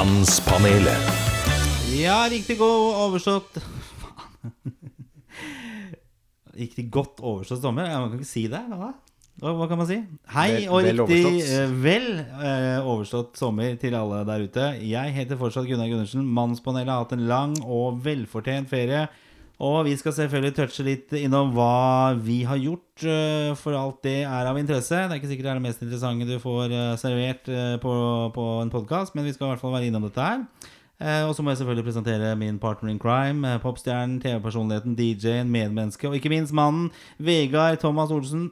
Mannspanelet. Ja, riktig god overstått Riktig godt overstått sommer. Ja, Man kan ikke si det. Hva, hva, hva kan man si? Hei Vel- og vel riktig overstått. eh, vel eh, overstått sommer til alle der ute. Jeg heter fortsatt Gunnar Gundersen. Mannspanelet har hatt en lang og velfortjent ferie. Og vi skal selvfølgelig touche litt innom hva vi har gjort, eh, for alt det er av interesse. Det er ikke sikkert det er det mest interessante du får eh, servert eh, på, på en podkast, men vi skal i hvert fall være innom dette her. Og så må jeg selvfølgelig presentere min partner in crime, popstjernen, TV-personligheten, DJ-en, medmenneske, og ikke minst mannen Vegard Thomas Olsen.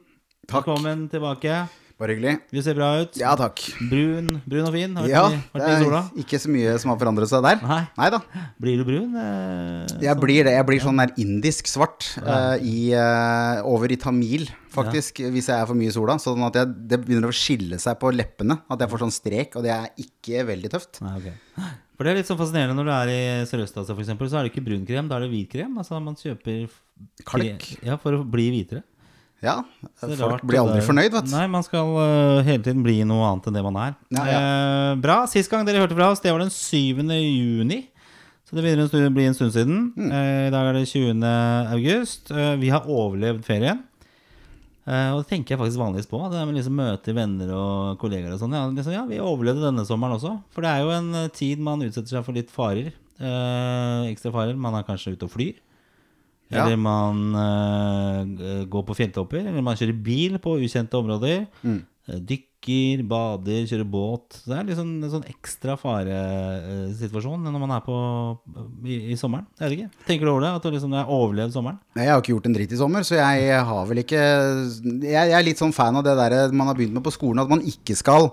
Takk. Velkommen tilbake. Bare hyggelig. Du ser bra ut. Ja, takk. Brun, brun og fin. Har vært Ja, det vært mye i sola. er ikke så mye som har forandret seg der. Nei. Da. Blir du brun? Eh, Jeg blir det. Jeg blir sånn der indisk svart eh, i, eh, over i tamil, faktisk, hvis jeg er for mye i sola. Sånn at jeg, det begynner å skille seg på leppene. At jeg får sånn strek, og det er ikke veldig tøft. Nei, okay. For det er litt sånn fascinerende når du er i Sørøst-Asia eksempel, så er det ikke brun krem, da er det hvit krem. Altså man kjøper Kalk. Ja, for å bli hvitere. Ja, folk rart, blir aldri fornøyd, vet du. Nei, man skal uh, hele tiden bli noe annet enn det man er. Ja, ja. Eh, bra. Sist gang dere hørte fra oss, det var den 7. juni. Så det begynner å bli en stund siden. Mm. Eh, I dag er det 20. august. Eh, vi har overlevd ferien. Eh, og det tenker jeg faktisk vanligvis på. Det med liksom møter venner og kollegaer og sånn. Ja, liksom, ja, vi overlevde denne sommeren også. For det er jo en eh, tid man utsetter seg for litt farer. Ekstra farer. Man er kanskje ute og flyr. Ja. Eller man uh, går på fjelltopper. Eller man kjører bil på ukjente områder. Mm. Eh, Dykker, bader, kjører båt. Det er liksom en sånn ekstra faresituasjon når man er på i, i sommeren. Jeg vet ikke. Tenker du over det? At du liksom har overlevd sommeren? Jeg har ikke gjort en dritt i sommer, så jeg har vel ikke Jeg, jeg er litt sånn fan av det der man har begynt med på skolen, at man ikke skal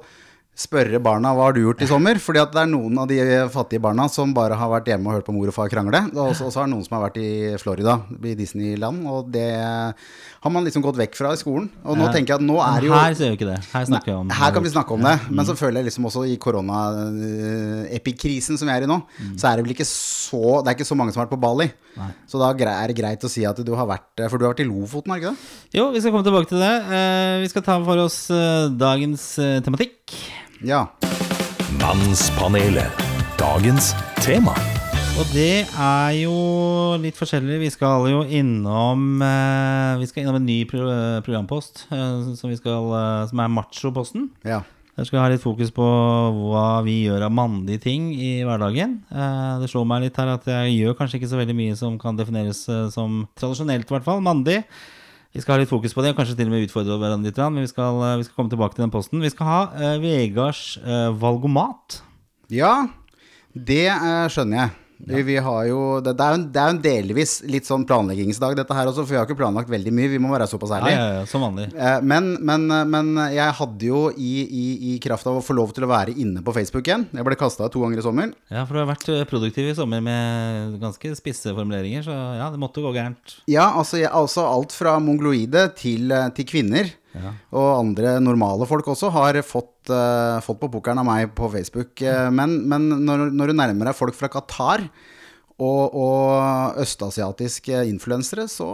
spørre barna hva har du gjort i sommer. Fordi at det er noen av de fattige barna som bare har vært hjemme og hørt på mor og far krangle. Og så er det noen som har vært i Florida, i Disneyland, og det har man liksom gått vekk fra i skolen. Og nå tenker jeg at nå er jo Men her ser vi ikke det. Her snakker vi om Her kan vi snakke om det, men så føler jeg liksom også i korona-epikrisen som vi er i nå, så er det vel ikke så Det er ikke så mange som har vært på Bali. Så da er det greit å si at du har vært For du har vært i Lofoten, har du ikke det? Jo, vi skal komme tilbake til det. Eh, vi skal ta for oss eh, dagens eh, tematikk. Ja. Mannspanelet. Dagens tema. Og det er jo litt forskjellig. Vi skal jo innom eh, Vi skal innom en ny pro programpost eh, som, vi skal, eh, som er Machoposten. ja. Der skal vi ha litt fokus på hva vi gjør av mandige ting i hverdagen. Eh, det slår meg litt her at jeg gjør kanskje ikke så veldig mye som kan defineres eh, som tradisjonelt, i hvert fall, mandig. Vi skal ha litt fokus på det, og kanskje til og med utfordre hverandre litt, men vi skal, eh, vi skal komme tilbake til den posten. Vi skal ha uh, Vegards uh, valgomat. Ja, det uh, skjønner jeg. Vi, vi har jo, det, det, er jo en, det er jo en delvis litt sånn planleggingsdag, dette her også, for vi har ikke planlagt veldig mye. Vi må være såpass Ja, ærlige. ja, ja, som vanlig. Eh, Men, men, men jeg hadde jo i, i, i kraft av å få lov til å være inne på Facebook igjen Jeg ble kasta to ganger i sommer. Ja, for du har vært eh, produktiv i sommer med ganske spisse formuleringer, så ja, det måtte gå gærent. Ja, altså, jeg, altså alt fra mongoloide til, eh, til kvinner. Og andre normale folk også har fått, uh, fått på pokeren av meg på Facebook. Eh, men men når, når du nærmer deg folk fra Qatar og, og østasiatiske influensere, så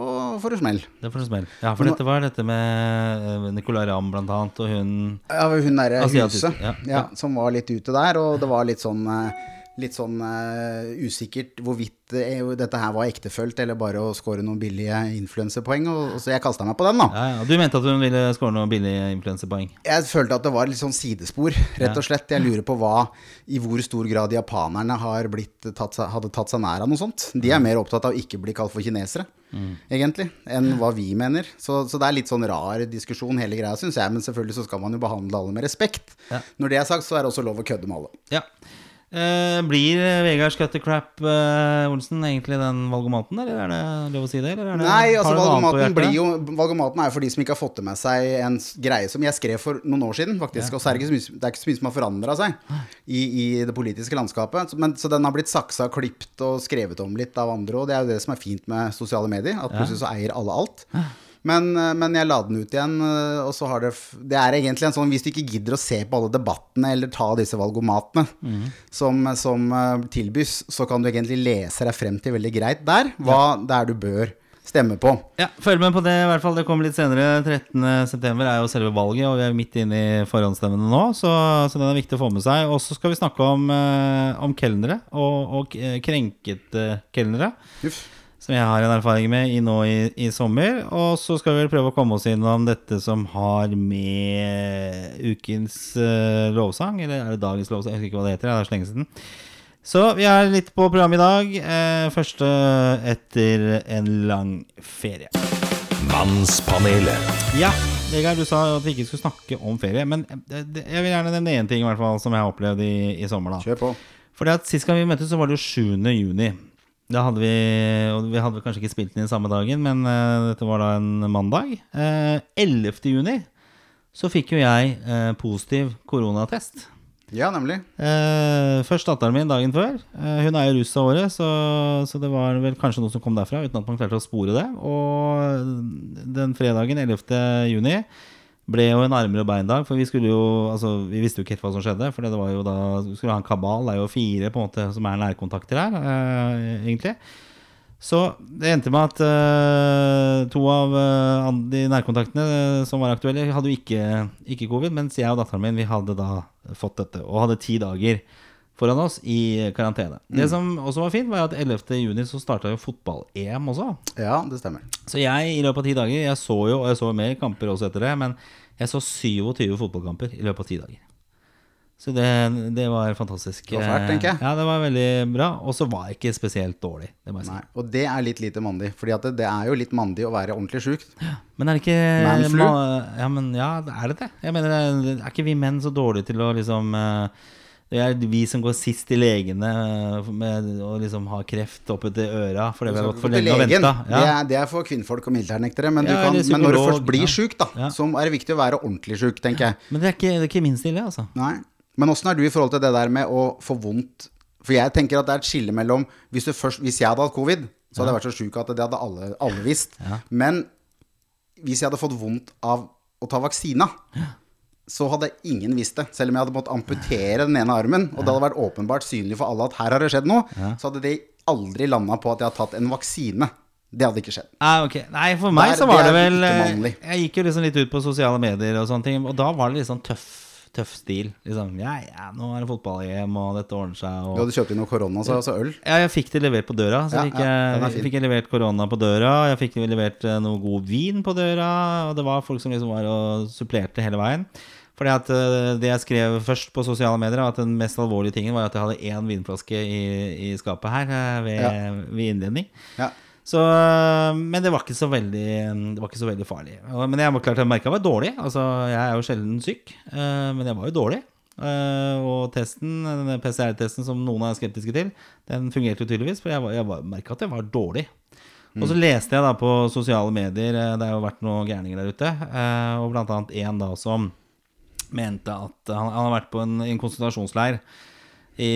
får du smell. Det får du smell. Ja, for dette var dette med eh, Nicolay Ramm blant annet, og hun Ja, hun derre huset ja. ja, som var litt ute der, og det var litt sånn eh, Litt sånn uh, usikkert hvorvidt eh, dette her var ektefølt eller bare å score noen billige influensepoeng. Så jeg kasta meg på den, da. Ja, ja. Du mente at hun ville score noen billige influensepoeng? Jeg følte at det var litt sånn sidespor, rett og slett. Jeg lurer på hva, i hvor stor grad japanerne har blitt tatt, hadde tatt seg nær av noe sånt. De er mer opptatt av å ikke bli kalt for kinesere, egentlig, enn hva vi mener. Så, så det er litt sånn rar diskusjon, hele greia, syns jeg. Men selvfølgelig så skal man jo behandle alle med respekt. Når det er sagt, så er det også lov å kødde med alle. Ja. Eh, blir Vegard Scuttercrap eh, Olsen, egentlig den valgomaten, eller er det lov å si det? Eller det, Nei, altså valgomaten blir jo Valgomaten er jo for de som ikke har fått det med seg en greie som jeg skrev for noen år siden, faktisk. Og så er det ikke så mye, det er ikke så mye som har forandra seg i, i det politiske landskapet. Men, så den har blitt saksa, klipt og skrevet om litt av andre, og det er jo det som er fint med sosiale medier. At plutselig så eier alle alt. Men, eh, men jeg la den ut igjen, eh, og så har det Det er egentlig en sånn Hvis du ikke gidder å se på alle debattene eller ta disse valgomatene som, som eh, tilbys, så kan du egentlig lese deg frem til veldig greit der hva det er du bør stemme på. Ja, Følg med på det. i hvert fall Det kommer litt senere. 13.9 er jo selve valget, og vi er midt inne i forhåndsstemmene nå, så, så den er viktig å få med seg. Og så skal vi snakke om, om kelnere, og, og krenkete kelnere. Uff. Som jeg har en erfaring med i nå i, i sommer. Og så skal vi vel prøve å komme oss innom dette som har med ukens uh, lovsang Eller er det dagens lovsang? Jeg husker ikke hva det heter. Det er så lenge siden. Så vi er litt på programmet i dag. Eh, første etter en lang ferie. Mannspanelet. Ja, Vegard, du sa at vi ikke skulle snakke om ferie. Men eh, jeg vil gjerne nevne én ting i hvert fall som jeg har opplevd i, i sommer. da Kjør på. Fordi at Sist gang vi møttes, så var det jo 7. juni. Da hadde vi Og vi hadde kanskje ikke spilt den inn samme dagen, men uh, dette var da en mandag. Uh, 11. juni så fikk jo jeg uh, positiv koronatest. Ja, nemlig. Uh, først datteren min dagen før. Eh, hun er jo russ av året, så, så det var vel kanskje noe som kom derfra, uten at man klarte å spore det. Og den fredagen, 11. juni, ble jo en armer og bein-dag. For vi skulle jo Altså, vi visste jo ikke helt hva som skjedde. For det var jo da skulle ha en kabal. Det er jo fire på en måte som er nærkontakter her, eh, egentlig. Så det endte med at eh, to av eh, de nærkontaktene eh, som var aktuelle, hadde jo ikke, ikke covid, mens jeg og datteren min vi hadde da fått dette, og hadde ti dager foran oss i karantene. Det som også var fint, var at 11. juni så starta jo fotball-EM også. Ja, det stemmer. Så jeg i løpet av ti dager Jeg så jo, og jeg så mer kamper også etter det, men jeg så 27 fotballkamper i løpet av ti dager. Så det, det var fantastisk. Det var fælt, tenker jeg. Ja, det var veldig bra. Og så var jeg ikke spesielt dårlig, det må jeg si. Nei, Og det er litt lite mandig. Fordi det, det er jo litt mandig å være ordentlig sjuk. Men er det ikke Manflu? ma- Ja, men ja, er det det? Jeg mener, er ikke vi menn så dårlige til å liksom eh, Det er vi som går sist til legene eh, med å liksom ha kreft oppetter øra fordi vi har gått for lenge og venta. Det, Ja. er, det er for kvinnfolk og militærnektere. Men, Ja, kan, men når du først blir ja. sjuk, da, Ja. så er det viktig å være ordentlig sjuk, tenker jeg. Men det er, ikke, det er ikke min stille, altså. Nei. Men åssen er du i forhold til det der med å få vondt For jeg tenker at det er et skille mellom Hvis, du først, hvis jeg hadde hatt covid, så hadde jeg vært så sjuk at det hadde alle, alle visst. Men hvis jeg hadde fått vondt av å ta vaksina, så hadde ingen visst det. Selv om jeg hadde måttet amputere den ene armen, og det hadde vært åpenbart synlig for alle at her har det skjedd noe, så hadde de aldri landa på at jeg har tatt en vaksine. Det hadde ikke skjedd. Nei, okay. Nei, for meg Der- så var det det vel eh. Jeg gikk jo liksom litt ut på sosiale medier og sånne ting, og da var det litt sånn tøff, tøff stil. Liksom, ja, ja, nå er det fotball-EM, og dette ordner seg, Du hadde kjøpt inn noe korona, så altså øl. Ja, jeg fikk det levert på døra. Så Ja, fikk, jeg, ja, fikk jeg levert korona på døra. Jeg fikk levert eh, noe god vin på døra. Og det var folk som liksom var og supplerte hele veien. Fordi at eh, Det jeg skrev først på sosiale medier, var at den mest alvorlige tingen var at jeg hadde én vinflaske i, i skapet her eh, ved, Ja. ved innledning. Ja. Så, øh, men det var ikke så veldig Det var ikke så veldig farlig. Men jeg var klart jeg merka jeg var dårlig. Altså, jeg er jo sjelden syk, men jeg var jo dårlig. Og testen, PCR-testen som noen er skeptiske til, den fungerte jo tydeligvis, for jeg, var- jeg merka at jeg var dårlig. Og så leste jeg da på sosiale medier, det har jo vært noen gærninger der ute, og blant annet en da som mente at han, han har vært på en, en konsentrasjonsleir i,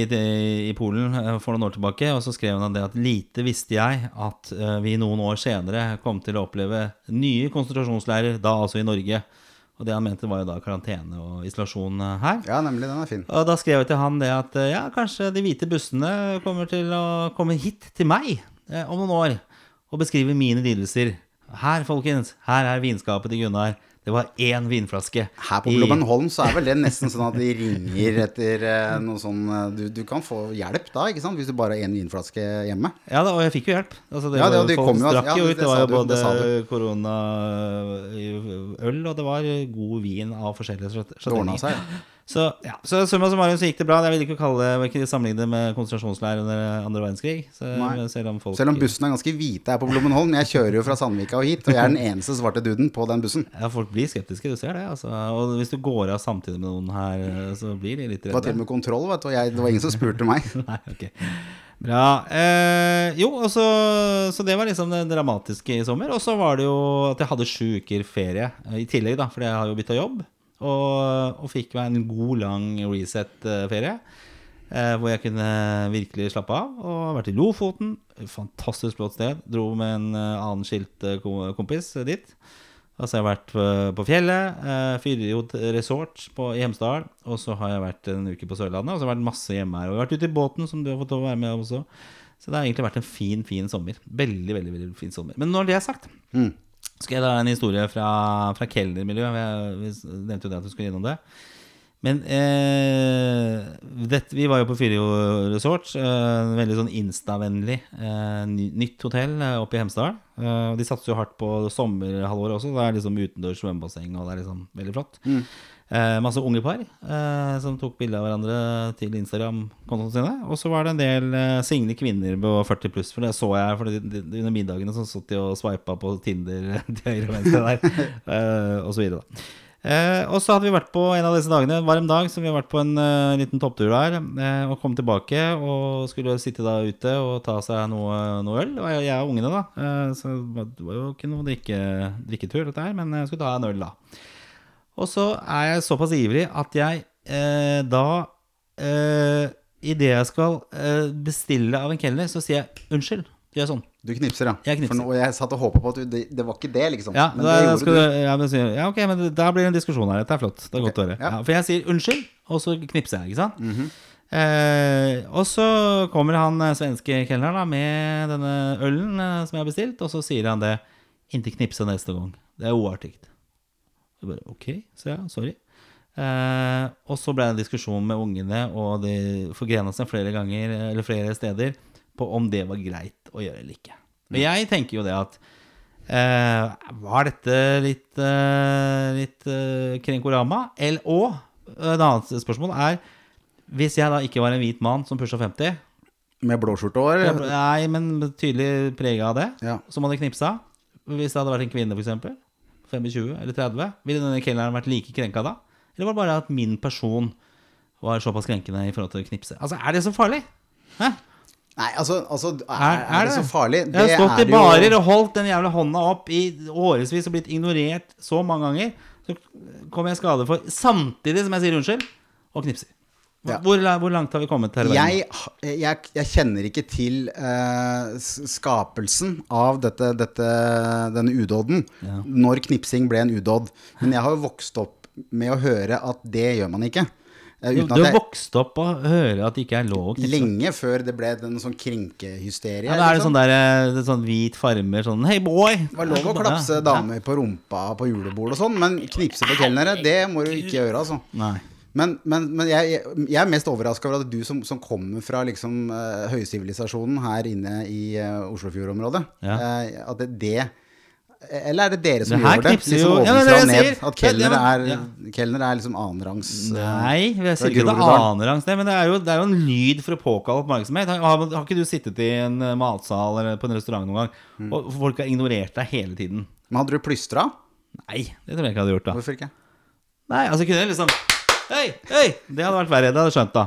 i Polen eh, for noen år tilbake, og så skrev han det at lite visste jeg at eh, vi noen år senere kom til å oppleve nye konsentrasjonsleirer, da altså i Norge. Og det han mente var jo da karantene og isolasjon eh, her. ja, nemlig. Den er fin. Og da skrev jeg til han det at ja, kanskje de hvite bussene kommer til å komme hit til meg eh, om noen år og beskrive mine lidelser. Her, folkens, her er vinskapet til Gunnar. Det var én vinflaske. Her på Blommenholm så er vel det nesten sånn at de ringer etter eh, noe sånn eh, du, du kan få hjelp da, ikke sant? Hvis du bare har én vinflaske hjemme. Ja da, og jeg fikk jo hjelp. Altså, det Ja, det- det kom jo- drakk ja, jo det- ut. det Det var jo både koronaøl, og det var god vin av forskjellige sjat- Det ordna seg. seg. Så, ja, så summa summarum så gikk det bra. Jeg vil ikke kalle det, ikke sammenligne det med konsentrasjonsleir under andre verdenskrig. Så, selv om folk Selv om bussen er ganske hvite her på Blommenholm. Jeg kjører jo fra Sandvika og hit, og jeg er den eneste svarte duden på den bussen. ja, folk blir skeptiske, du ser det. Altså. Og hvis du går av samtidig med noen her, så blir de litt Det var til og med kontroll, vet du, og jeg, det var ingen som spurte meg. Nei, ok Bra. Eh, jo, og så, så det var liksom det dramatiske i sommer. Og så var det jo at jeg hadde sju uker ferie eh, i tillegg, da, fordi jeg har jo bytta jobb. Og, og fikk meg en god, lang reset-ferie. Eh, hvor jeg kunne virkelig slappe av. Og vært i Lofoten. Fantastisk flott sted. Dro med en eh, annen skilt eh, kompis dit. Altså jeg har vært på, fjellet, eh, Fyrjod resort på, i Hemsedal, og så har jeg vært en uke på Sørlandet, og så har jeg vært masse hjemme her. Og jeg har vært ute i båten, som du har fått være med også. Så det har egentlig vært en fin, fin sommer. Veldig, veldig veldig fin sommer. Men når det er sagt, Mm. Skal jeg dra en historie fra, fra kelnermiljøet. Vi, vi nevnte jo det at vi skulle innom det. Men eh, dette, vi var jo på Fyrio resort. Eh, veldig sånn Insta-vennlig eh, nytt hotell eh, oppe i Hemsedal. Eh, de satser jo hardt på sommerhalvåret også. Det er liksom utendørs svømmebasseng, og det er liksom veldig flott. Eh, masse unge par eh, som tok bilde av hverandre til Instagram-kontoene sine. Og så var det en del eh, single kvinner på 40 pluss, for det så jeg for det, det, under middagene. Så satt de og sveipa på Tinder til høyre og venstre der, eh, og så videre. Eh, og så hadde vi vært på en av disse dagene, en varm dag, så vi har vært på en eh, liten topptur der. Eh, og kom tilbake og skulle sitte da ute og ta seg noe, noe øl. Og jeg, jeg og ungene, da. Så det var jo ikke noe drikke, drikketur, dette her, men jeg skulle ta en øl, da. Og så er jeg såpass ivrig at jeg eh, da eh, Idet jeg skal eh, bestille av en kelner, så sier jeg unnskyld. Gjør sånn. Du knipser, ja. Jeg knipser. For nå, jeg satt og håpa på at du, det, det var ikke det, liksom. Ja, men da det gjorde skal du. ja, men, ja, ok, men da blir det en diskusjon her. Dette er flott. Det er godt å høre. ja. Ja, for jeg sier unnskyld, og så knipser jeg, ikke sant? eh, og så kommer han eh, svenske kelneren med denne ølen eh, som jeg har bestilt, og så sier han det. Ikke knipse neste gang. Det er uartig. Jeg bare, ok, så ja, sorry. Eh, og så ble det en diskusjon med ungene, og de forgrena seg flere ganger, eller flere steder, på om det var greit å gjøre eller ikke. Men jeg tenker jo det at eh, Var dette litt, eh, litt eh, krenkorama? Eller, og et annet spørsmål er Hvis jeg da ikke var en hvit mann som pusha 50 Med blåskjorte òg. Nei, men tydelig prega av det. Ja. Som hadde knipsa. Hvis det hadde vært en kvinne, f.eks. 25 eller 30. Ville denne kelneren vært like krenka da? Eller var det bare at min person var såpass krenkende i forhold til å knipse? Altså, er det så farlig? Hæ? Nei, altså, altså er, Er, er, det så farlig? Jeg har stått i er barer og holdt den jævla hånda opp i årevis og blitt ignorert så mange ganger. Så kommer jeg i skade for, samtidig som jeg sier unnskyld, og knipser. Ja. Hvor, hvor langt har vi kommet her jeg, jeg, jeg kjenner ikke til uh, skapelsen av dette, dette, denne udåden. Ja. Når knipsing ble en udåd. Men jeg har jo vokst opp med å høre at det gjør man ikke. Eh, Du, har vokst opp og høre at det ikke er lov å knipse. lenge før det ble en sånn krenkehysterie. Ja, da er det liksom. sånn der eh, det sånn hvit farmer sånn Hei, boy! Det var lov å klapse damer på rumpa på julebord og sånn, men knipse på kelnere, det må du ikke gjøre, altså. Nei. Men, men, men jeg, jeg, er mest overraska over at du som, som kommer fra liksom, uh, høysivilisasjonen her inne i uh, Oslofjord-området Ja. uh, At det, det Eller er det dere som Det gjør det? Liksom jo- Ja, det ned? At kelner er, ja. kelner er liksom annenrangs Nei, jeg sier ikke det er annenrangs, men det er, jo, det er jo en lyd for å påkalle oppmerksomhet. Har, har, ikke du sittet i en matsal eller på en restaurant noen gang, Mm. og folk har ignorert deg hele tiden? Men hadde du plystra? Nei, det tror jeg ikke jeg hadde gjort, da. Hvorfor ikke? Nei, altså kunne jeg liksom Hei, hei! Det hadde vært verre. Det hadde jeg skjønt, da.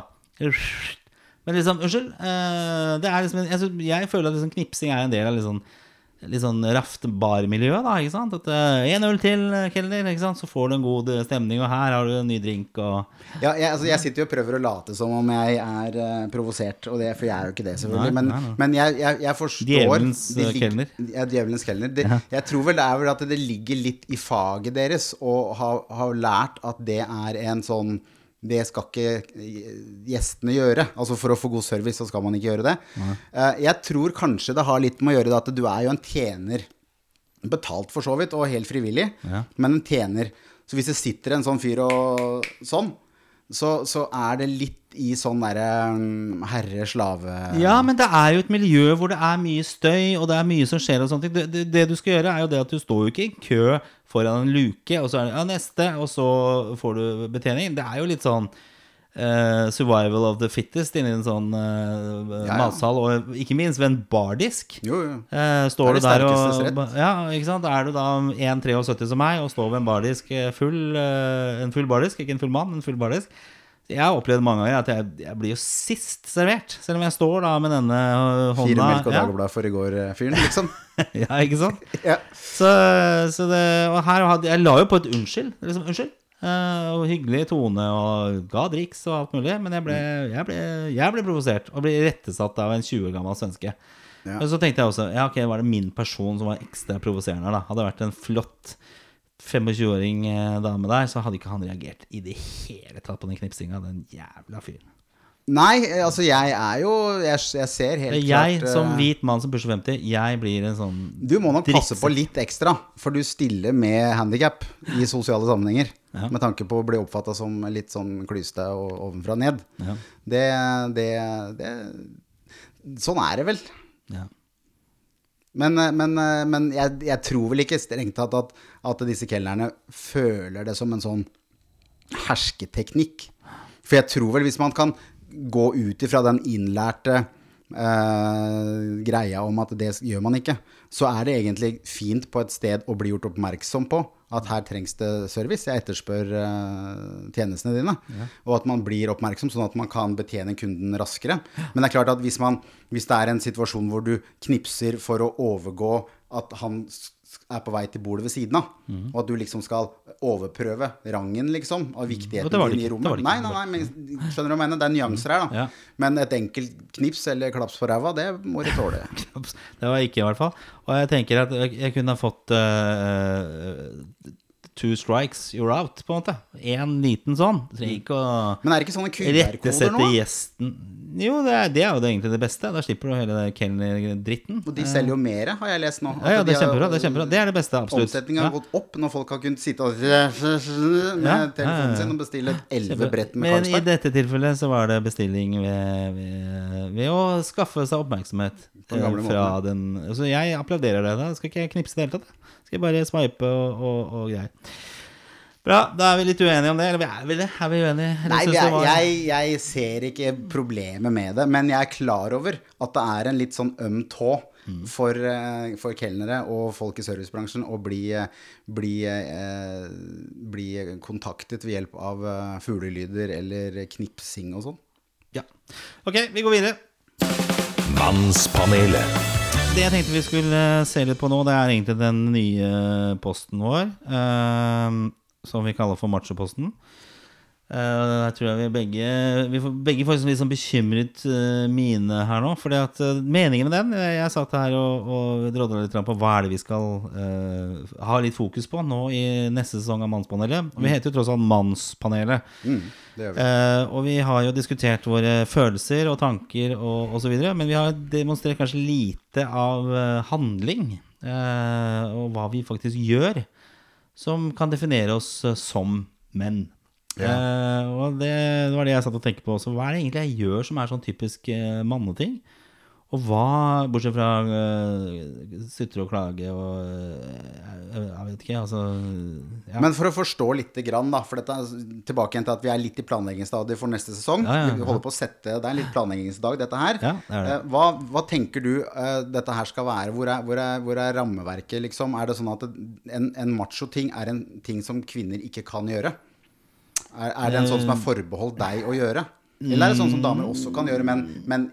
Men liksom, unnskyld. eh, det er liksom, jeg, jeg føler at liksom knipsing er en del av liksom litt sånn raft barmiljø, da. ikke sant? At eh, En øl til, eh, kelner, ikke sant? så får du en god eh, stemning, og her har du en ny drink, og Ja, jeg, altså, jeg sitter jo og prøver å late som om jeg er uh, provosert, det, for jeg er jo ikke det, selvfølgelig. Nei, men nei, nei. men jeg, jeg, jeg forstår Djevelens, de kelner. Ja, djevelens kelner. Det, Jeg tror vel det er vel at det ligger litt i faget deres å ha, ha lært at det er en sånn det skal ikke gjestene gjøre. Altså For å få god service, så skal man ikke gjøre det. Eh, Jeg tror kanskje det har litt med å gjøre det at du er jo en tjener. Betalt for så vidt, og helt frivillig, Ja. men en tjener. Så hvis det sitter en sånn fyr og sånn, så, så er det litt i sånn derre mm, herre-slave Ja, men det er jo et miljø hvor det er mye støy, og det er mye som skjer og sånne ting. Det, det, det du skal gjøre, er jo det at du står jo ikke i kø foran en luke, og så er det ja, neste, og så får du betjening. Det er jo litt sånn uh, survival of the fittest inni en sånn uh, Ja, ja. matsal, og ikke minst ved en bardisk. Jo, jo. Uh, står Det er det sterkestes rett. Ja, ikke sant? Er du da 1,73 som meg og står ved en bardisk eh, full, eh, En full bardisk, ikke en full mann, en full bardisk Jeg har opplevd mange ganger at jeg, jeg blir jo sist servert, selv om jeg står da med denne øh, hånda Fire melk og ja. For i går-fyren, liksom. ja, ikke sant? Ja. Så, så det Og her hadde Jeg la jo på et unnskyld. Liksom, unnskyld. Uh, og hyggelig tone og ga driks og alt mulig. Men jeg ble, jeg ble, jeg ble provosert og ble rettesatt av en 20 år gammel svenske. Ja. Og så tenkte jeg også Ja, ok, var det min person som var ekstra provoserende her, da? Hadde vært en flott 25-åring eh, dame der, så hadde ikke han reagert i det hele tatt på den knipsinga, den jævla fyren. Nei, eh, altså jeg er jo Jeg, jeg ser helt jeg, klart jeg som eh, hvit mann som pusher 50, jeg blir en sånn Du må nok passe på litt ekstra, for du stiller med handikap i sosiale sammenhenger. Ja. Med tanke på å bli oppfatta som litt sånn klyste og ovenfra og ned. Ja. Det, det, det Sånn er det vel. Ja. Men, eh, men, eh, men jeg, jeg tror vel ikke strengt tatt at, at disse kelnerne føler det som en sånn hersketeknikk. For jeg tror vel hvis man kan gå ut ifra den innlærte eh, greia om at det gjør man ikke, så er det egentlig fint på et sted å bli gjort oppmerksom på at her trengs det service. Jeg etterspør uh, tjenestene dine. Og at man blir oppmerksom, sånn at man kan betjene kunden raskere. Men det er klart at hvis, man, hvis det er en situasjon hvor du knipser for å overgå at han er på vei til bordet ved siden av, Mm. og at du liksom skal overprøve rangen, liksom, av viktigheten det var det din i rommet. Nei, nei, nei, men skjønner du hva jeg mener? Det er nyanser her, da. Ja. Men et enkelt knips eller klaps på ræva, det må du tåle. Det var ikke i hvert fall. Og jeg tenker at jeg, kunne ha fått eh, two strikes, you're out, på en måte. En liten sånn. Trenger ikke å Men er det ikke sånne QR-koder nå? gjesten Jo, det er, det er jo egentlig det beste. Da slipper du hele den kelner-dritten. Og de selger jo mer, har jeg lest nå. Ja, ja, det er kjempebra. Det er kjempebra. Det er det beste, absolutt. Omsetningen har Ja. gått opp når folk har kunnet sitte og med telefonen sin og bestille et elleve brett med Men i dette tilfellet så var det bestilling ved, ved, ved å skaffe seg oppmerksomhet. På eh, Fra den, så jeg applauderer det. Da skal ikke jeg knipse i det hele tatt. Skal jeg bare swipe og, og, og greier. Bra, da er vi litt uenige om det. Eller vi er vel det? Er vi uenige? Eller Nei, jeg, var- jeg, jeg ser ikke problemet med det, men jeg er klar over at det er en litt sånn øm tå for, eh, for kelnere og folk i servicebransjen å bli, bli, eh, bli kontaktet ved hjelp av eh, fuglelyder eller knipsing og sånn. Ja. Ok, vi går videre. Mannspanelet. Det jeg tenkte vi skulle eh, se litt på nå, det er egentlig den nye posten vår. eh, som vi kaller for machoposten. Uh, jeg tror jeg vi begge Vi får, begge får liksom litt sånn bekymret uh, mine her nå. Fordi at uh, meningen med den Jeg, jeg satt her og, og drodla litt på hva er det vi skal eh, ha litt fokus på nå i neste sesong av Mannspanelet. Og vi heter jo tross alt Mannspanelet. Mm, vi. Eh, og vi har jo diskutert våre følelser og tanker og osv., men vi har demonstrert kanskje lite av eh, handling. eh, og hva vi faktisk gjør, som kan definere oss eh, som menn. Eh, og det, det var det jeg satt og tenkte på også. Hva er det egentlig jeg gjør som er sånn typisk uh, manneting? Og hva, bortsett fra uh, sutre og klage og uh, jeg, vet ikke, altså ja. Men for å forstå litt, grann, da, for dette er tilbake igjen til at vi er litt i planleggingsstadiet for neste sesong. Ja, ja. Vi holder på å sette, Det er litt planleggingsdag, dette her. Det det. Uh, Hva, hva tenker du uh, dette her skal være? Hvor er, hvor er, hvor er rammeverket, liksom? Er det sånn at en, en macho-ting er en ting som kvinner ikke kan gjøre? Er, er det en sånn som er forbeholdt deg å gjøre? Eller er det sånn som damer også kan gjøre, men, men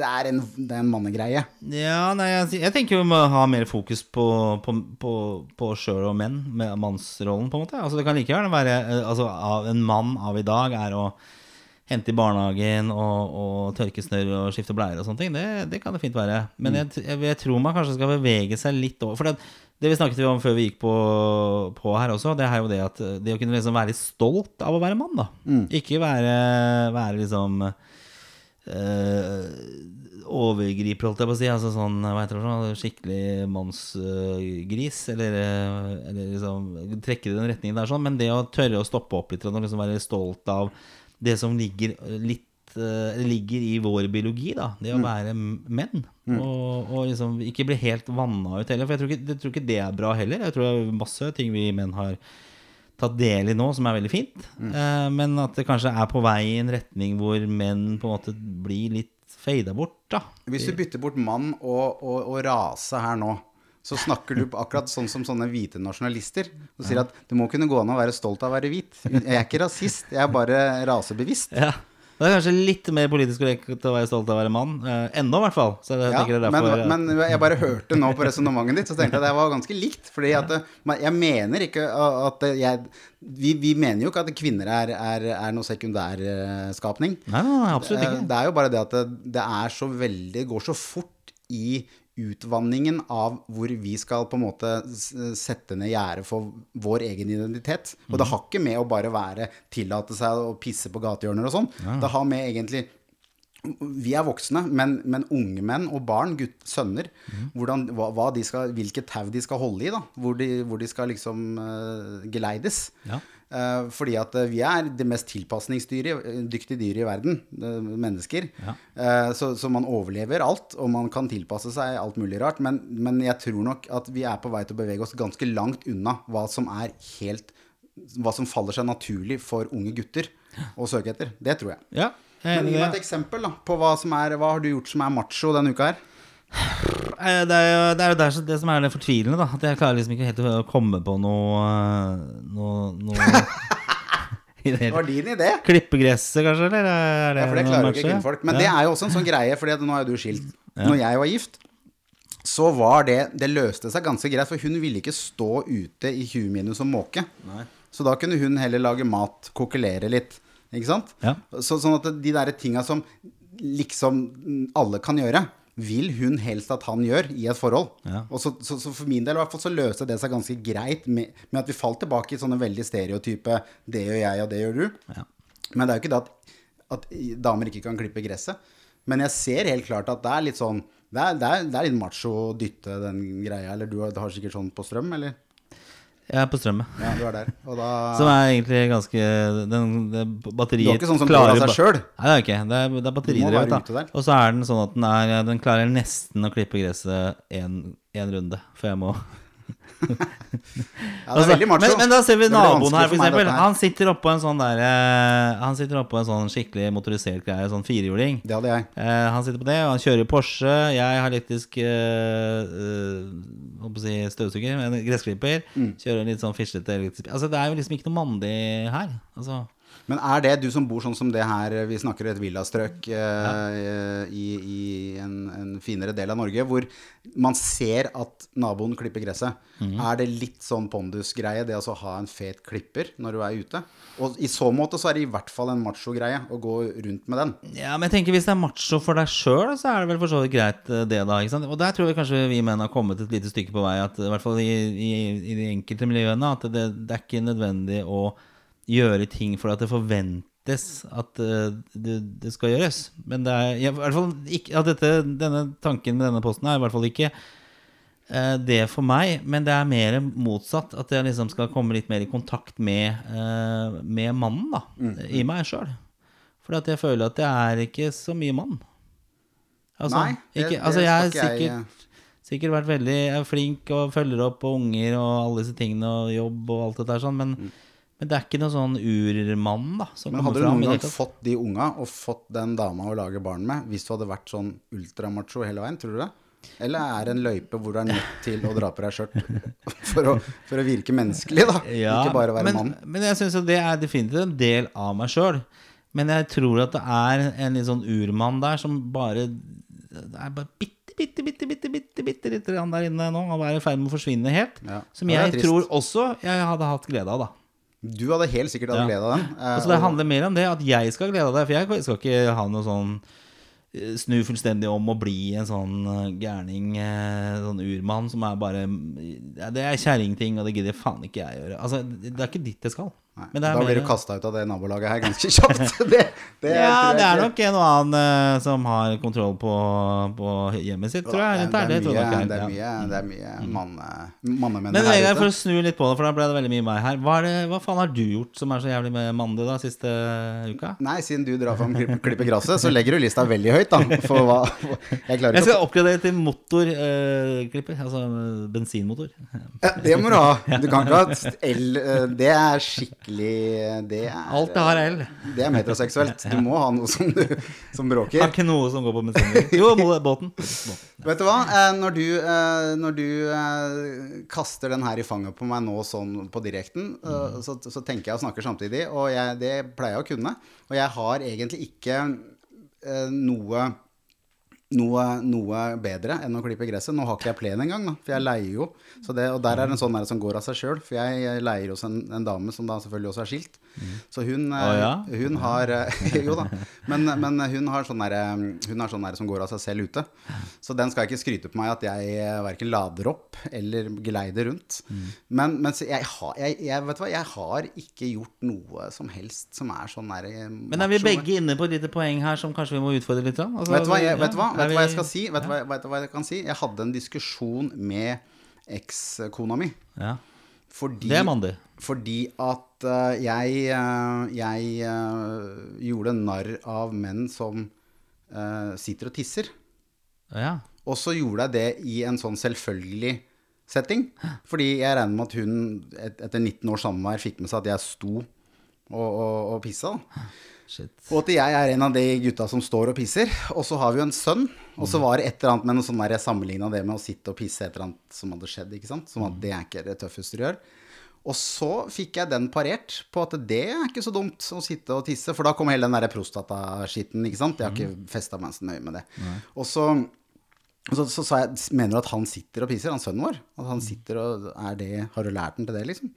det er en, det er en mannegreie? Ja, nei, jeg, jeg tenker vi må ha mer fokus på, på, på, på sjøl og menn, med mannsrollen, på en måte. Altså, det kan like gjerne være eh, altså, av, En mann av i dag er å hente i barnehagen og, og tørke snørr og skifte bleier og sånne ting. Det, det kan det fint være. Men jeg, jeg, jeg tror man kanskje skal bevege seg litt over. For det, det vi snakket om før vi gikk på, på her også, det er jo det at det å kunne liksom være stolt av å være mann, da. Ikke være, være liksom øh, overgriper, holdt jeg på å si. Altså sånn, hva heter det, sånn, skikkelig mannsgris. eller, eh, eller liksom trekke det i den retningen der, sånn. Men det å tørre å stoppe opp litt og liksom være stolt av det som ligger litt eh, ligger i vår biologi, da. Det å være m- menn. Og, og liksom ikke bli helt vanna ut heller. For jeg tror, ikke, jeg tror ikke det er bra heller. Jeg tror det er masse ting vi menn har tatt del i nå, som er veldig fint. Eh, men at det kanskje er på vei i en retning hvor menn på en måte blir litt fada bort, da. Hvis du bytter bort mann og, og, og rase her nå, så snakker du akkurat sånn som sånne hvite nasjonalister. Og sier at det må kunne gå an å være stolt av å være hvit. Jeg er ikke rasist, jeg er bare rasebevisst. Ja. Det er kanskje litt mer politisk korrekt å være stolt av å være mann. Eh, ennå, i hvert fall. Ja, men, men jeg bare hørte nå på resonnementet ditt, så tenkte jeg at det var ganske likt. Fordi at jeg mener ikke at jeg Vi, vi mener jo ikke at kvinner er, er, er noe sekundærskapning. Nei, nei, absolutt Eh, ikke. Det er jo bare det at det, det så veldig går så fort i utvanningen av hvor vi skal på en måte sette ned gjerdet for vår egen identitet. Og det har ikke med å bare være tillate seg å pisse på gatehjørner og sånn. Det har med egentlig vi er voksne, men, men unge menn og barn, gutt, sønner, hvordan, hva, hva de skal, hvilke tau de skal holde i, da. Hvor de, hvor de skal liksom uh, geleides. Ja. Eh, fordi at eh, vi er det mest tilpasningsdyktige dyret i verden, eh, mennesker. Ja. Eh, så, så man overlever alt, og man kan tilpasse seg alt mulig rart. Men, men jeg tror nok at vi er på vei til å bevege oss ganske langt unna hva som er helt Hva som faller seg naturlig for unge gutter å søke etter. Det tror jeg. Ja, Men gi meg et eksempel da, på hva som er Hva har du gjort som er macho denne uka her? Eh, Det er jo det, er jo der, det som er det fortvilende, da. At jeg klarer liksom ikke helt å komme på noe eh, Noe, noe det var din idé. Klippegresset, kanskje? Eller er det Ja, for det klarer jo ikke kvinnfolk. Men ja. det er jo også en sånn greie, fordi nå er jo du skilt. Når jeg var gift, så var det Det løste seg ganske greit, for hun ville ikke stå ute i 20 minus og måke. Så da kunne hun heller lage mat, kokkelere litt. Ikke sant? Ja. Så, sånn at de derre tinga som liksom alle kan gjøre, vil hun helst at han gjør i et forhold. Ja. Og så, så, så for min del i hvert fall så løste det seg ganske greit med, med at vi falt tilbake i sånne veldig stereotype 'det gjør jeg, og det gjør du'. Ja. Men det er jo ikke det at, at damer ikke kan klippe gresset. Men jeg ser helt klart at det er litt sånn Det er, det er, det er litt macho å dytte den greia. Eller du har, du har sikkert sånn på strøm, eller? Jeg er på strømmet. Ja, du er der. Da Som er egentlig ganske den, det Batteriet Du er ikke sånn som klarer seg sjøl? Nei, det er ikke. Det er, det er batteridrevet. Og så er den sånn at den, er, den klarer nesten å klippe gresset én runde For jeg må Ja, det er Altså, veldig macho. Men, men da ser vi naboen her, her. Han sitter oppå en sånn der eh, Han sitter oppå en sånn skikkelig motorisert greie, sånn firehjuling. Det hadde jeg. Eh, han sitter på det, og han kjører Porsche. Jeg har elektrisk Holdt på å si støvsuger, en gressklipper. Mm. Kjører litt sånn fislete elektrisk Altså, det er jo liksom ikke noe mandig her. Altså Men er det du som bor sånn som det her, vi snakker et villastrøk eh, i, i en, en finere del av Norge, hvor man ser at naboen klipper gresset. Mm. Er det litt sånn pondusgreie, det altså å ha en fet klipper når du er ute? Og i så måte så er det i hvert fall en macho-greie å gå rundt med den. Ja, men jeg tenker hvis det er macho for deg sjøl, så er det vel for så vidt greit, eh, det, da. ikke sant? Og der tror jeg kanskje vi menn har kommet et lite stykke på vei, at i hvert fall i, i, i de enkelte miljøene, at det, det er ikke nødvendig å gjøre ting for at det forventes at eh, det, det skal gjøres. Men det er i hvert fall ikke at dette, denne tanken med denne posten er i hvert fall ikke eh, det for meg, men det er mer motsatt. At jeg liksom skal komme litt mer i kontakt med, eh, med mannen, da. I meg sjøl. For jeg føler at jeg er ikke så mye mann. Altså, Nei, det- ikke, altså jeg har jeg, sikkert, sikkert vært veldig flink og følger opp og unger og alle disse tingene og jobb og alt det der sånn, men, men det er ikke noen sånn urmann da som. Men hadde du noen gang fått de unga og fått den dama å lage barn med, hvis du hadde vært sånn ultramacho hele veien, tror du det? Eller er det en løype hvor du er nødt til å dra på deg skjørt for, for å virke menneskelig, da? ikke bare være men, mann. Men jeg syns jo det er definitivt en del av meg sjøl. Men jeg tror at det er en litt sånn urmann der som bare Det er bare bitte, bitte, bitte, bitte, bitte, bitte lite grann der inne nå, og er i ferd med å forsvinne helt. Ja. Som Ja, jeg tror også jeg hadde hatt glede av, da. Du hadde helt sikkert hatt Ja. glede av den. eh, Altså det og- handler mer om det, at jeg skal ha glede av det. For jeg skal ikke ha noe sånn eh, Snu fullstendig om og bli en sånn eh, gærning, eh, sånn urmann som er bare ja, Det er kjerringting, og det gidder faen ikke jeg gjøre. Altså, det er ikke dit det skal. Nei, da blir du kasta ut av det nabolaget her ganske kjapt. det, det Ja, det er nok en og annen uh, som har kontroll på, på hjemmet sitt, tror jeg. Er det, jeg mye, er. det er mye, det er mye manne, mannemenn Men her Vegard, for å snu litt på det, for da ble det veldig mye meg her. Hva, hva faen har du gjort som er så jævlig med mandig da, siste uka? Nei, siden du drar fram klippe, klippe gresset, så legger du lista veldig høyt, da. For hva Jeg klarer Jeg ikke å skal oppgradere til motorklipper, altså eh, bensinmotor. ja, Det må du ha. Du kan ikke ha el Uh, Det er skikkelig Det er Alt det har L. Det er metroseksuelt. Du må ha noe som, du, som Har ikke noe som går på bensin. Jo, båten. Båten. Vet du hva? Eh, Når du, eh, når du eh, kaster den her i fanget på meg nå sånn på direkten, eh, så, så tenker jeg og snakker samtidig, og jeg, det pleier jeg å kunne. Og jeg har egentlig ikke eh, noe noe, noe bedre enn å klippe gresset. Nå har ikke jeg plen engang, da, for jeg leier jo. Det, og der er det en sånn der som går av seg sjøl. For jeg leier hos en, en dame som da selvfølgelig også er skilt. Så hun, oh, ja? hun har eh, Jo da. Men, men hun har sånn eh, hun har sånn der som går av seg selv ute. Så den skal ikke skryte på meg at jeg verken lader opp eller geleider rundt. Men, men så jeg, har, jeg, jeg, vet hva, jeg har ikke gjort noe som helst som er sånn der Men er vi begge inne på et lite poeng her som kanskje vi må utfordre litt? Altså, Vet du hva jeg, vet hva? Vet hva jeg skal si? Vet du hva, hva jeg kan si? Jeg hadde en diskusjon med ekskona mi. Ja. Fordi, Det er mandig. Fordi at eh, jeg, eh, jeg eh, gjorde narr av menn som sitter og tisser. Ja. Og så gjorde jeg det i en sånn selvfølgelig setting. Fordi jeg regner med at hun et, etter 19 års samvær fikk med seg at jeg sto og, og, og pissa. Shit. Og at jeg er en av de gutta som står og pisser. Og så har vi jo en sønn. Og så var det et eller annet med noe sånn der jeg sammenligna det med å sitte og pisse et eller annet som hadde skjedd. ikke sant? Som at det er ikke det tøffeste du gjør. Og så fikk jeg den parert på at det er ikke så dumt å sitte og tisse. For da kom hele den der prostataskitten, ikke sant. Jeg har ikke festa meg så nøye med det. Og så så, så sa jeg, mener du at han sitter og pisser, han sønnen vår? At han sitter og er det, Har du lært den til det, liksom?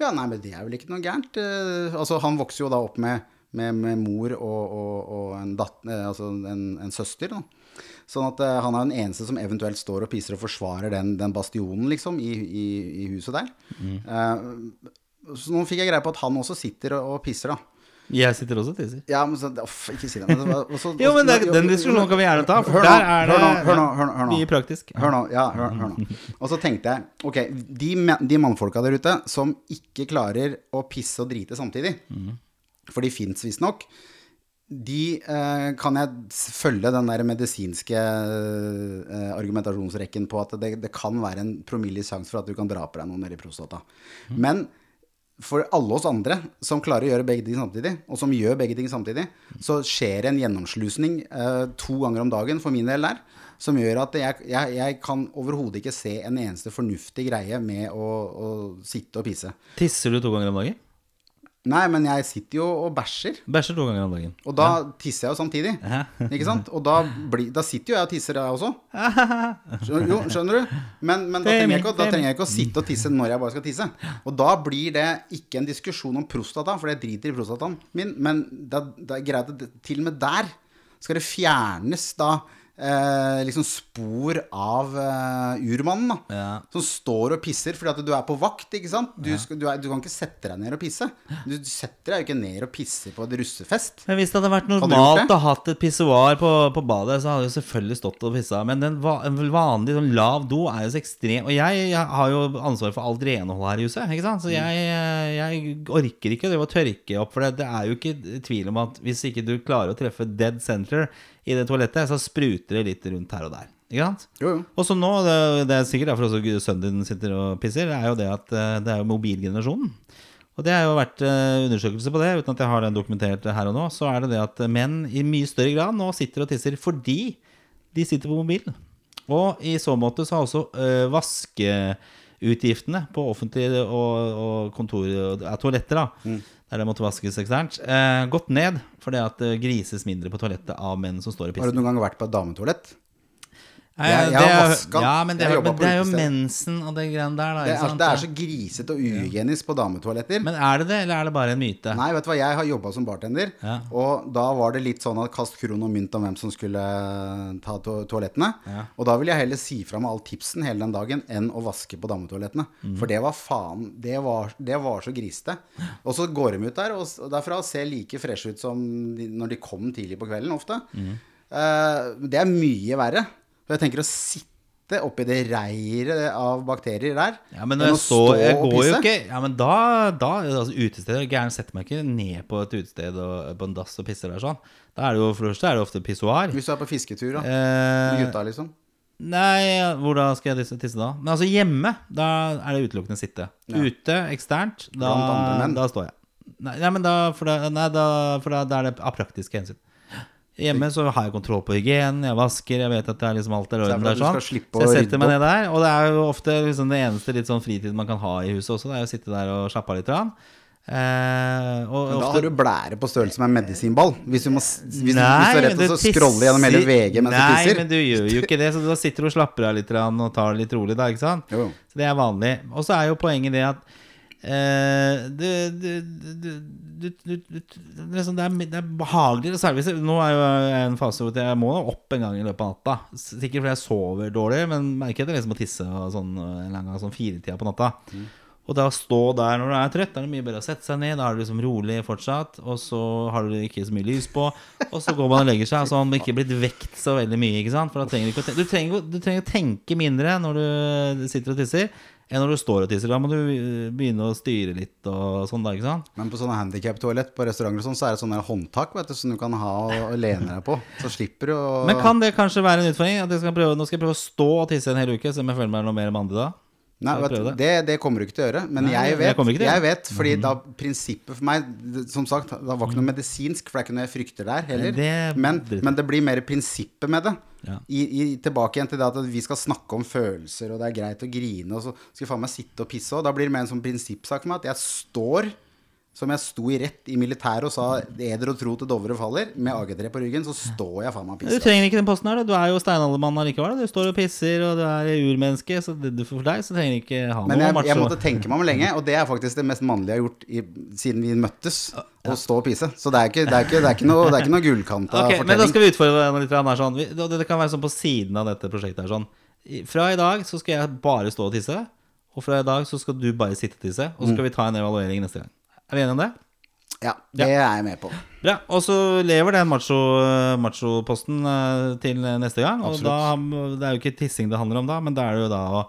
Ja, nei, men det er vel ikke noe gærent. Eh, altså, han vokser jo da opp med, med, med mor og, og, og en, datt, eh, altså en, en søster. Da. Sånn at uh, han er den eneste som eventuelt står og pisser og forsvarer den, den bastionen, liksom, i, i, i huset der. Eh, så nå fikk jeg greie på at han også sitter og, og pisser, da. Jeg sitter også og tisser. Ja, men så, off, ikke si det. Men, var- Jo, men det, den diskusjonen kan vi gjerne ta, for Hør nå, der er det hør nå, hør nå, hør nå, mye praktisk. Hør nå, ja, hør, hør nå. Og så tenkte jeg, ok, de, de mannfolka der ute som ikke klarer å pisse og drite samtidig, for de fins visstnok, de eh, kan jeg følge den der medisinske eh, argumentasjonsrekken på at det, det kan være en promille sjanse for at du kan dra på deg noe nedi prostata. Men for alle oss andre som klarer å gjøre begge ting samtidig, og som gjør begge ting samtidig, så skjer en gjennomslusning eh, to ganger om dagen for min del der, som gjør at jeg, jeg, jeg kan overhodet ikke se en eneste fornuftig greie med å, å sitte og pisse. Tisser du to ganger om dagen? Nei, men jeg sitter jo og bæsjer, Bæsjer to ganger om dagen. og da tisser jeg jo samtidig. Ikke sant? Og da, bli, da sitter jo jeg og tisser, jeg også. Skjønner, jo, skjønner du? Men, men da, er trenger jeg ikke, da er trenger jeg ikke å sitte og tisse når jeg bare skal tisse. Og da blir det ikke en diskusjon om prostata, for jeg driter i prostataen min. Men det, det er greit at til og med der skal det fjernes da eh, liksom spor av eh, urmannen, da. Ja. Som står og pisser fordi at du er på vakt, ikke sant? Du, skal, du, er, du kan ikke sette deg ned og pisse. Du setter deg jo ikke ned og pisser på et russefest. Men hvis det hadde vært normalt å hatt et pissoar på, på badet, så hadde du selvfølgelig stått og pissa. Men en vanlig sånn lav do er jo så ekstrem Og jeg, jeg har jo ansvar for alt renhold her i huset, ikke sant? så Mm. jeg, jeg orker ikke å tørke opp. For det, det er jo ikke tvil om at hvis ikke du klarer å treffe dead center i det toalettet, så spruter det litt rundt her og der. Ikke sant? Jo, jo. Og så nå, det, det er sikkert derfor også sønnen din sitter og pisser, er jo det at eh, det er jo mobilgenerasjonen. Og det har jo vært eh, undersøkelse på det, uten at jeg har den dokumentert her og nå. Så er det det at menn i mye større grad nå sitter og tisser fordi de sitter på mobil. Og i så måte så har også øh, vaskeutgiftene på offentlige og, og kontor og toaletter, da, der det måtte vaskes eksternt, eh, gått ned fordi at det grises mindre på toalettet av menn som står og Har du noen gang vært på et dametoalett? Eh, Jeg- jeg har vasket. Ja, men det, er- men det er jo mensen og det greiene der, da. Det er, sant? det er så grisete og uhygienisk på dametoaletter. Men er det det, eller er det bare en myte? Nei, vet du hva, jeg har jobba som bartender, Ja. og da var det litt sånn at kast kron og mynt om hvem som skulle ta to toalettene. Ja. Og da ville jeg heller si fra med all tipsen hele den dagen enn å vaske på dametoalettene. Mm. For det var faen Det var, det var så grisete. Og så går de ut der, og derfra ser like freshe ut som de, når de kom tidlig på kvelden, ofte. Mm. Uh, det er mye verre. For jeg tenker å sitte oppi det reiret av bakterier der Ja, men når jeg, så, jeg går jo ikke Ja, men da, da altså, Utested Gæren setter meg ikke ned på et utested og på en dass og pisser der sånn. Da er det jo for det første er det ofte pissoar. Hvis du er på fisketur, da. Eh, gutta, liksom. nei, hvor da skal jeg tisse, da? Men altså hjemme, da er det utelukkende sitte. Ute, eksternt, da, da står jeg. Nei, nei men da, for da, nei, da, for da, da er det av praktiske hensyn. Hjemme så har jeg kontroll på hygienen, jeg vasker, jeg vet at det er liksom alt er Så orden der sånn. Så jeg setter meg ned der, og det er jo ofte liksom det eneste litt sånn fritid man kan ha i huset også, det er å sitte der og slappe av litt. grann. Eh, og, da ofte- har du blære på størrelse med en medisinball. Hvis du, må, hvis, nei, du Nei, er rett og til scrolle gjennom hele tisser- VG mens du Nei, men du gjør jo ikke det, så da sitter du og slapper av litt og tar det litt rolig, da, ikke sant? Jo. Så det er vanlig. Og så er jo poenget det at eh, det, det, det, det, det, det, det, liksom, det, er, det er behagelig, særlig hvis jeg, Nå er jo en fase hvor jeg må opp en gang i løpet av natta. Sikkert fordi jeg sover dårlig, men merker at jeg liksom må tisse og sånn, en gang sånn firetida på natta. Og da å stå der når du er trøtt, da er det mye bedre å sette seg ned. Da er du liksom rolig fortsatt, og så har du ikke så mye lys på. Og så går man og legger seg, så har man ikke blitt vekt så veldig mye. ikke sant? For da trenger du, ikke å tenke, du, trenger, du trenger å tenke mindre når du sitter og tisser, enn når du står og tisser. Da må du øh, begynne å styre litt og sånn, da, ikke sant? Men på sånne handikap-toalett på restauranter sånn, så er det sånne håndtak vet du, som du kan ha og, lene deg på. Så slipper du å Men kan det kanskje være en utfordring? At jeg skal prøve, nå skal jeg prøve å stå og tisse en hel uke, så jeg føler meg noe mer mandig da? Nei, vet, det? det, kommer du ikke til å gjøre. Men Nei, jeg jeg vet, jeg, jeg vet fordi da prinsippet for meg Som sagt, det var ikke noe medisinsk, for det er ikke noe jeg frykter der heller. Det- men, men det blir mer prinsippet med det. Ja. I, i, tilbake igjen til det at vi skal snakke om følelser, og det er greit å grine, og så skal vi faen meg sitte og pisse òg. Da blir det mer en sånn prinsippsak for meg at jeg står som jeg sto i rett i militæret og sa 'eder og tro til Dovre faller', med AG3 på ryggen, så står jeg faen meg og Du trenger ikke den posten her, da. Du er jo steinaldermann allikevel. Du står og pisser, og du er urmenneske, så det, for deg så trenger du ikke ha Men noe jeg, macho. jeg måtte tenke meg om lenge, og det er faktisk det mest mannlige jeg har gjort i, siden vi møttes. Å stå og pisse. Så det er ikke, det er ikke, det er ikke noe, det er ikke noe gullkanta Ok, Men da skal vi utfordre deg litt. Her, sånn. Det kan være sånn på siden av dette prosjektet. her sånn. Fra i dag så skal jeg bare stå og tisse. Og fra i dag så skal du bare sitte og tisse. Og så Mm. skal vi ta en evaluering neste gang. Er vi enige om det? Ja, det er jeg med på. Bra. Og så lever den macho- macho-posten eh, til neste gang. Og da, det er jo ikke tissing det handler om da, men da er det jo da å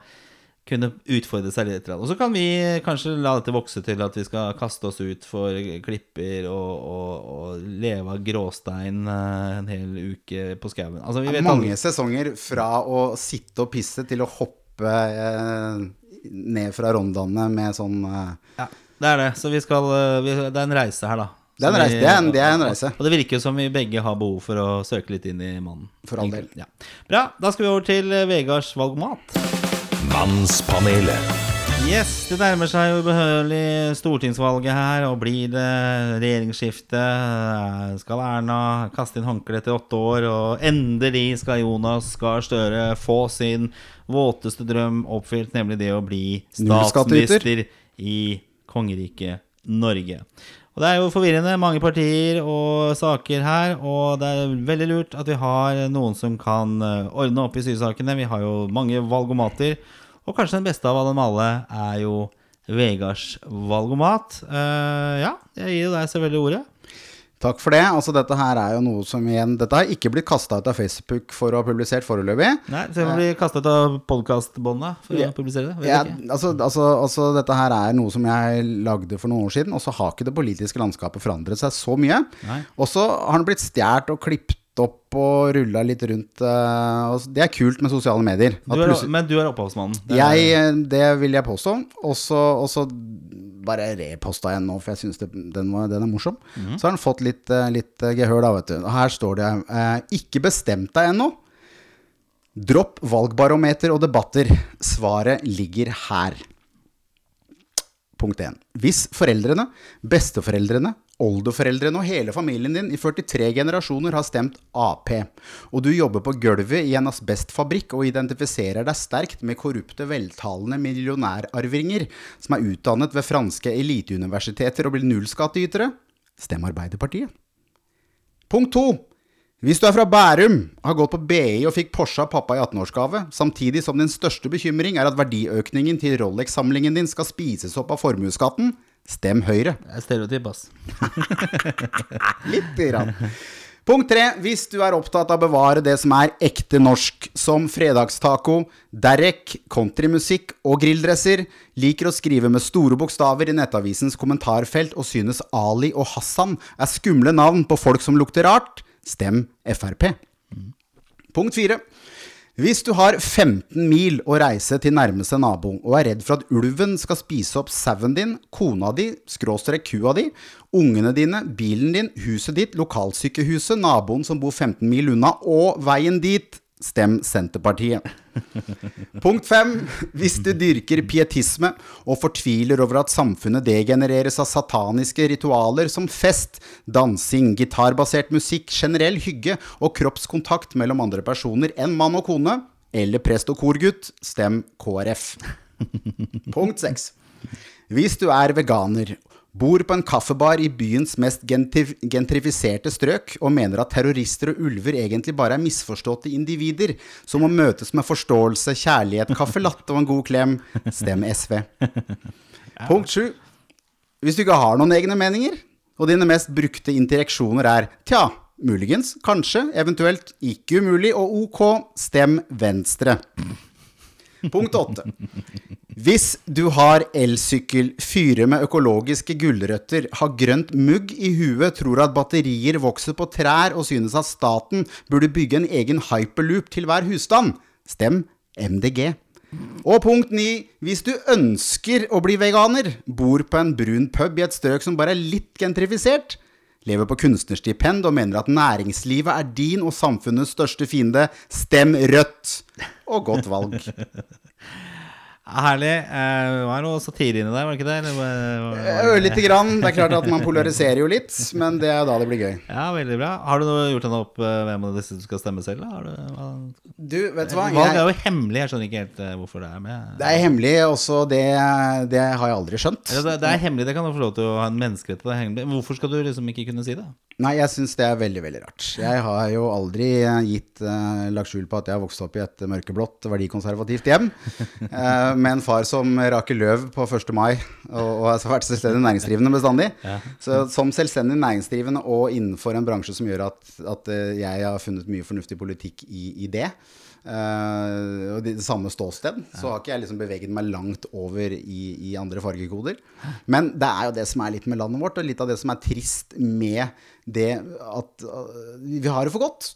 kunne utfordre seg litt. Og så kan vi kanskje la dette vokse til at vi skal kaste oss ut for klipper og, og, og leve av gråstein eh, en hel uke på skauen. Altså, vi vet mange aldri- sesonger fra å sitte og pisse til å hoppe eh, ned fra rondane med sånn eh, Ja, det er det. Så vi skal eh, vi, Det er en reise her, da. Det er en reise, vi- det er en- det er en reise. Og det virker som vi begge har behov for å søke litt inn i mannen. For all del. Ja. Bra. Da skal vi over til eh, Vegards valgmat. Mannspanelet. Yes, det nærmer seg jo ubehørig stortingsvalget her, og blir det regjeringsskifte? eh, Skal Erna kaste inn håndkleet etter åtte år, og endelig skal Jonas Gahr Støre få sin våteste drøm oppfylt, nemlig det å bli statsminister i kongeriket Norge. Og Det er jo forvirrende, mange partier og saker her, og det er veldig lurt at vi har noen som kan eh, ordne opp i sysakene. Vi har jo mange valgomater, og kanskje den beste av dem alle er jo Vegards valgomat. Uh, ja, jeg gir jo deg selvfølgelig ordet. Takk for det. Altså, dette her er jo noe som igjen Dette har ikke blitt kasta ut av Facebook for å ha publisert foreløpig. Nei, Så jeg må bli ut av podkastbåndet for Ja. å publisere det. Ja, altså, altså, altså, dette her er noe som jeg lagde for noen år siden, og så har ikke det politiske landskapet forandret seg så mye. Og så har den blitt stjålet og klippet opp og rulla litt rundt. eh, det er kult med sosiale medier. Du er, men du er opphavsmannen. Det er- jeg, eh, det vil jeg påstå. Og så, og så bare reposta en nå, for jeg syns den, den er morsom. Mm. Så har den fått litt, eh, litt eh, gehør, da, vet du. Og Her står det eh, 'Ikke bestemt deg ennå'. Dropp valgbarometer og debatter. Svaret ligger her. Punkt 1. Hvis foreldrene, besteforeldrene, oldeforeldrene og hele familien din i 43 generasjoner har stemt Ap, og du jobber på gulvet i en asbestfabrikk og identifiserer deg sterkt med korrupte, veltalende millionærarvinger som er utdannet ved franske eliteuniversiteter og blir nullskattytere, stem Arbeiderpartiet. Punkt 2. Hvis du er fra Bærum, har gått på BI og fikk Porsche av pappa i 18-årsgave, samtidig som din største bekymring er at verdiøkningen til Rolex-samlingen din skal spises opp av formuesskatten, stem Høyre. Det er stereotyp, ass. Litt. Grann. Punkt tre. Hvis du er opptatt av å bevare det som er ekte norsk, som fredagstaco, derek, countrymusikk og grilldresser, liker å skrive med store bokstaver i Nettavisens kommentarfelt og synes Ali og Hassan er skumle navn på folk som lukter rart, stem Frp. Punkt fire. Hvis du har 15 mil å reise til nærmeste nabo, og er redd for at ulven skal spise opp sauen din, kona di, skråstrek kua di, ungene dine, bilen din, huset ditt, lokalsykehuset, naboen som bor 15 mil unna, og veien dit, stem Senterpartiet. Punkt fem. Hvis du dyrker pietisme og fortviler over at samfunnet degenereres av sataniske ritualer som fest, dansing, gitarbasert musikk, generell hygge og kroppskontakt mellom andre personer enn mann og kone, eller prest og korgutt, stem KrF. Punkt seks. Hvis du er veganer, bor på en kaffebar i byens mest gentrifiserte strøk og mener at terrorister og ulver egentlig bare er misforståtte individer som må møtes med forståelse, kjærlighet, kaffe latte og en god klem, stem SV. Punkt sju. Hvis du ikke har noen egne meninger, og dine mest brukte interaksjoner er tja, muligens, kanskje, eventuelt, ikke umulig og ok, stem Venstre. Punkt åtte. Hvis du har elsykkel, fyrer med økologiske gulrøtter, har grønt mugg i huet, tror at batterier vokser på trær og synes at staten burde bygge en egen hyperloop til hver husstand, stem MDG. Og punkt ni. Hvis du ønsker å bli veganer, bor på en brun pub i et strøk som bare er litt gentrifisert, lever på kunstnerstipend og mener at næringslivet er din og samfunnets største fiende, stem rødt. Og godt valg. Herlig. Eh, Det var noe satire inni der, var det ikke det? Eller var- var- grann. Det er klart at man polariserer jo litt, men det er da det blir gøy. Ja, veldig bra. Har du gjort deg opp eh, hvem av disse du skal stemme selv? Da? Du. Du, vet du hva? Valg er jo hemmelig. Jeg skjønner ikke helt eh, hvorfor det er med. det er hemmelig, også det, det har jeg aldri skjønt. Ja, det, det er hemmelig, det kan du få lov til å ha en menneskerett til. Hvorfor skal du liksom ikke kunne si det? Nei, jeg syns det er veldig, veldig rart. Jeg har jo aldri eh, gitt eh, lagt skjul på at jeg har vokst opp i et mørkeblått, verdikonservativt hjem. eh, med en far som raker løv på 1. mai, og, og har vært selvstendig næringsdrivende bestandig. Så som selvstendig næringsdrivende og innenfor en bransje som gjør at, at eh, jeg har funnet mye fornuftig politikk i, i det, eh, og det, det samme ståsted, så har ikke jeg liksom beveget meg langt over i, i andre fargekoder. Men det er jo det som er litt med landet vårt, og litt av det som er trist med det at uh, vi har det for godt.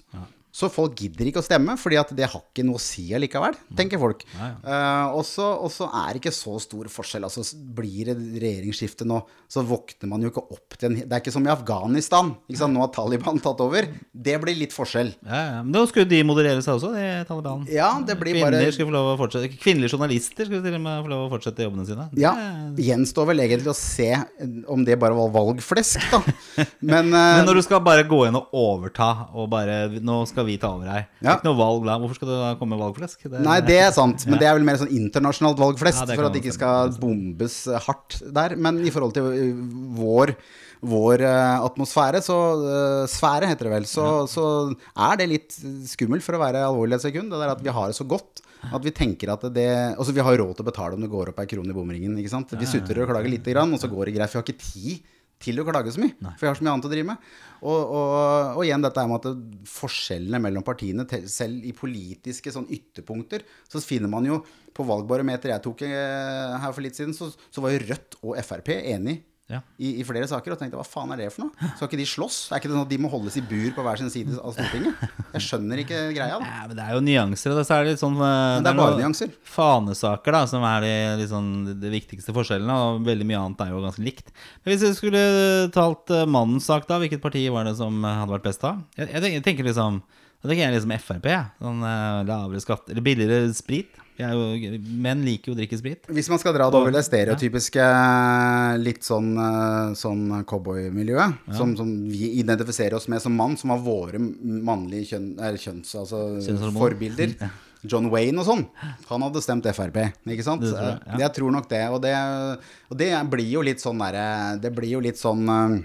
Så folk gidder ikke å stemme, fordi at det har ikke noe å si allikevel, tenker folk. Eh, og så og så er det ikke så stor forskjell. Altså, blir det regjeringsskifte nå, så våkner man jo ikke opp til en Det er ikke som i Afghanistan. Nå har Taliban tatt over. Det blir litt forskjell. Ja, ja. Men da skulle de moderere seg også, de Taliban. Ja, det blir Kvinner bare skulle få lov å fortsette Kvinnelige journalister skulle til og med få lov å fortsette jobbene sine. Ja, gjenstår vel egentlig å se om det bare var valgflesk, da. Men, uh... Men når du skal bare gå inn og overta og bare Nå skal vi ta over her. Det Ja. er ikke noe valg der. Hvorfor skal det da komme valgflesk? Det, Nei, det er sant, men det er vel mer sånn internasjonalt valgflest, Ja, for at det ikke skal bombes eh, hardt der. Men i forhold til eh, vår, vår eh, atmosfære, så uh, Sfære heter det vel, så, så er det litt skummelt, for å være alvorlig et sekund. Det der at vi har det så godt. At vi tenker at det Altså, vi har råd til å betale om det går opp ei krone i bomringen, ikke sant. Vi sutrer og klager lite grann, og så går det greit. Vi har ikke tid til å klage så mye. For jeg har så mye annet å drive med. Og, og, og igjen dette er med at det- forskjellene mellom partiene, selv i politiske sånn ytterpunkter, så finner man jo på valgbarometeret jeg tok eh, her for litt siden, så, så var jo Rødt og Frp enig Ja. i, i flere saker. Og tenkte hva faen er det for noe? Skal ikke de slåss? Er ikke det sånn at de må holdes i bur på hver sin side av Stortinget? Jeg skjønner ikke greia. da Ja, men det er jo nyanser. Så er det litt sånn eh, Men det er bare nyanser. Fanesaker da, som er de, sånn, de viktigste forskjellene. Og veldig mye annet er jo ganske likt. Men Hvis vi skulle talt uh, mannens sak, da, hvilket parti var det som eh, hadde vært best da? Jeg, jeg, jeg tenker liksom Da tenker jeg liksom Frp. Sånn eh, lavere skatt Eller billigere sprit. Er jo, menn liker jo å drikke sprit. Hvis man skal dra det over det stereotypiske, litt sånn, eh, sånn cowboymiljøet, som, som vi identifiserer oss med som mann, som har våre mannlige kjønn, eller kjønns, altså forbilder. John Wayne og sånn. Han hadde stemt Frp, ikke sant? Det tror jeg, ja. Jeg tror nok det. Og det, og det blir jo litt sånn derre Det blir jo litt sånn eh,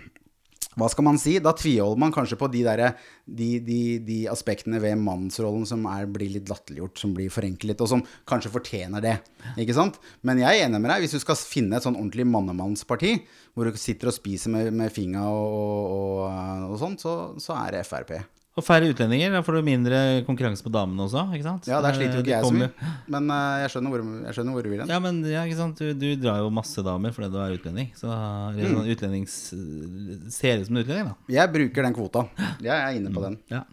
hva skal man si? Da tviholder man kanskje på de, der, de, de, de aspektene ved mannsrollen som er, blir litt latterliggjort, som blir forenklet, og som kanskje fortjener det. Ikke sant? Men jeg er enig med deg. Hvis du skal finne et sånn ordentlig mannemannsparti, hvor du sitter og spiser med, med finga og, og, og sånt, så, så er det Frp. Og færre utlendinger. Da får du mindre konkurranse på damene også. ikke sant? Ja, der sliter jo ikke jeg så mye. Men uh, jeg skjønner hvor, jeg skjønner hvor du vil hen. Ja, men ja, ikke sant? Du, du drar jo masse damer fordi du er utlending. Så Mm. sånn utlendings ser ut som en utlending, da. Jeg bruker den kvota. Jeg er inne på den. Ja.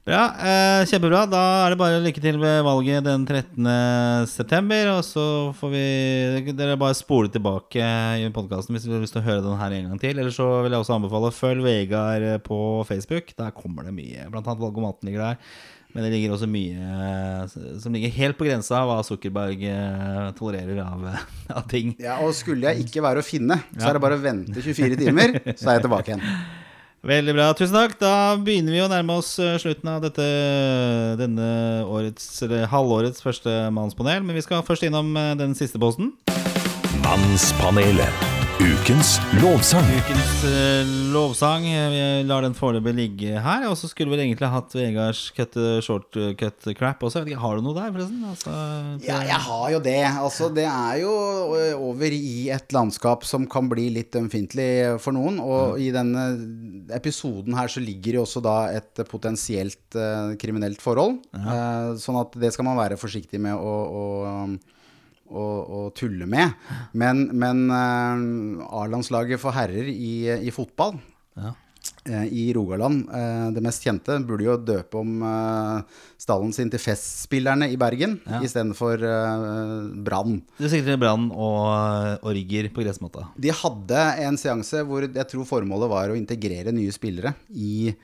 Bra. Eh, kjempebra. Da er det bare lykke til ved valget den 13. september. Og så får vi Dere bare spole tilbake i podkasten hvis dere har lyst til å høre den her en gang til. Eller så vil jeg også anbefale følg Vegard på Facebook. Der kommer det mye. Blant annet Valg om maten ligger der. Men det ligger også mye eh, som ligger helt på grensa av hva Zuckerberg eh, tolererer av, eh, av ting. Ja, og skulle jeg ikke være å finne, så er det bare å vente 24 timer, så er jeg tilbake igjen. Veldig bra. Tusen takk. Da begynner vi å nærme oss eh, slutten av dette denne årets, eller halvårets første mannspanel. Men vi skal først innom eh, den siste posten. Mannspanelet. Ukens lovsang. Ukens uh, lovsang. Vi lar den foreløpig ligge her. Og så skulle vi egentlig hatt Vegards cut, short cut crap også. Ikke, Har du noe der, forresten? Altså, Ja, jeg har jo det. Altså, det er jo over i et landskap som kan bli litt ømfintlig for noen. Og i denne episoden her så ligger det også da et potensielt uh, kriminelt forhold. Uh, sånn at det skal man være forsiktig med å, å, å, å tulle med. Men, men ø, A-landslaget for herrer i, i fotball Ja. eh, i Rogaland, eh, det mest kjente, burde jo døpe om eh, stallen sin til Festspillerne i Bergen Ja. istedenfor Brann. Du sikter til Brann og og Rigger på gressmatta. De hadde en seanse hvor jeg tror formålet var å integrere nye spillere i,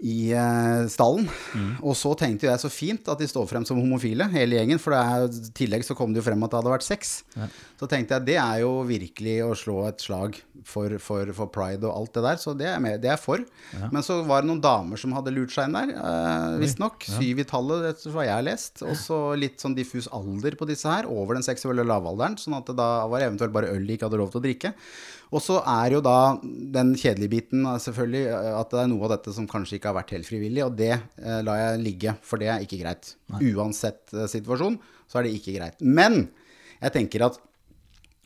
i eh, stallen. Og så tenkte jeg så fint at de står frem som homofile, hele gjengen. For det er, i tillegg så kom det jo frem at det hadde vært sex. Så tenkte jeg det er jo virkelig å slå et slag for, for, for pride og alt det der. Så det er, jeg, det er for. Men så var det noen damer som hadde lurt seg inn der, eh, visstnok. Syv i tallet, etter hva jeg har lest. Og så litt sånn diffus alder på disse her, over den seksuelle lavalderen. Sånn at det da var eventuelt bare øl de ikke hadde lov til å drikke. Og så er jo da den kjedelige biten eh, selvfølgelig eh, at det er noe av dette som kanskje ikke har vært helt frivillig, og det eh, lar jeg ligge, for det er ikke greit. Uansett eh, situasjon, så er det ikke greit. Men jeg tenker at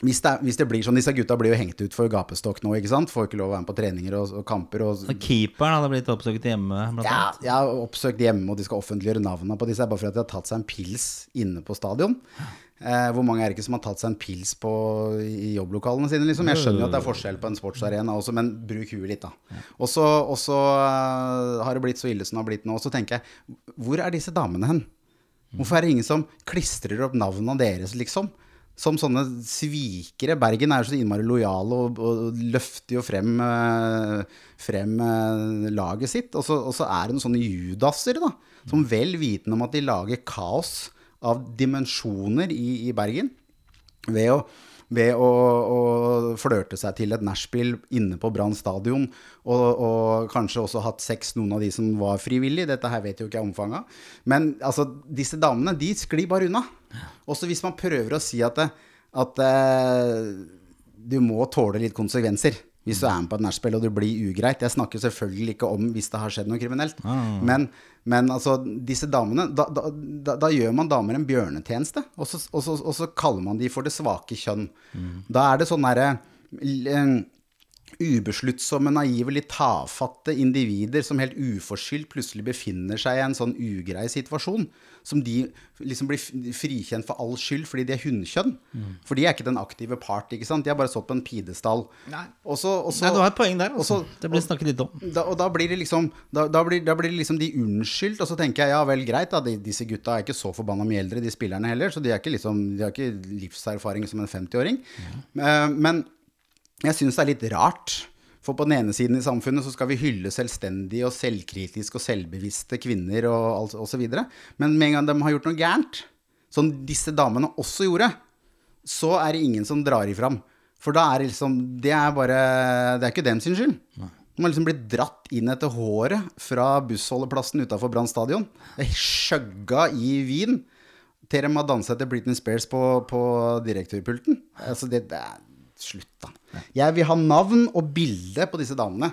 hvis det, hvis det blir sånn, Disse gutta blir jo hengt ut for gapestokk nå, ikke sant? Får ikke lov å være med på treninger og, og kamper. Og, Og Keeperen hadde blitt oppsøkt hjemme, blant ja, annet. har oppsøkt hjemme, og de skal offentliggjøre navnene på disse. Bare fordi at de har tatt seg en pils inne på stadion. Eh, hvor mange er det ikke som har tatt seg en pils på, i jobblokalene sine? Liksom? Jeg skjønner jo at det er forskjell på en sportsarena også, men bruk huet litt, da. Og så eh, har det blitt så ille som det har blitt nå. Og så tenker jeg, hvor er disse damene hen? Hvorfor er det ingen som klistrer opp navnene deres, liksom? Som sånne svikere. Bergen er jo så innmari lojale og, og løfter jo frem, eh, frem eh, laget sitt. Og så, og så er det noen sånne judaser, da. Som vel vitende om at de lager kaos av dimensjoner i, i Bergen. Ved å, ved å, å flørte seg til et nachspiel inne på Brann stadion, og, og kanskje også hatt sex, noen av de som var frivillige. Dette her vet jo ikke jeg omfanget av. Men altså, disse damene, de sklir bare unna. Også hvis man prøver å si at, at eh, du må tåle litt konsekvenser. Hvis du er med på et nachspiel og det blir ugreit. Jeg snakker selvfølgelig ikke om hvis det har skjedd noe kriminelt. Men, men altså, disse damene da, da, da, da gjør man damer en bjørnetjeneste, og så, og, så, og så kaller man de for det svake kjønn. Da er det sånn derre l- ubesluttsomme, naive, litt tafatte individer som helt uforskyldt plutselig befinner seg i en sånn ugrei situasjon. Som de liksom blir frikjent for all skyld fordi de er hunnkjønn. For de er ikke den aktive part, ikke sant. De har bare stått på en pidestall. Og så, og Nei, det var et poeng der. Også, Altså. Det ble snakket litt om. da, og da blir det liksom da, da, blir, da blir det liksom de unnskyldt, og så tenker jeg ja vel, greit, da, de, disse gutta er ikke så forbanna mye eldre, de spillerne heller, så de, er ikke liksom, de har ikke livserfaring som en 50-åring. Ja. men jeg syns det er litt rart. For på den ene siden i samfunnet så skal vi hylle selvstendige og selvkritiske og selvbevisste kvinner og, alt- og så videre. Men med en gang de har gjort noe gærent, som disse damene også gjorde, så er det ingen som drar ifram. For da er det liksom Det er bare Det er ikke dem sin skyld. De har liksom blitt dratt inn etter håret fra bussholdeplassen utafor Brann stadion. Skjøgga i Wien. Til de har danset etter Britney Spears på, på direktørpulten. Altså det, det er Slutt, da. Jeg vil ha navn og bilde på disse damene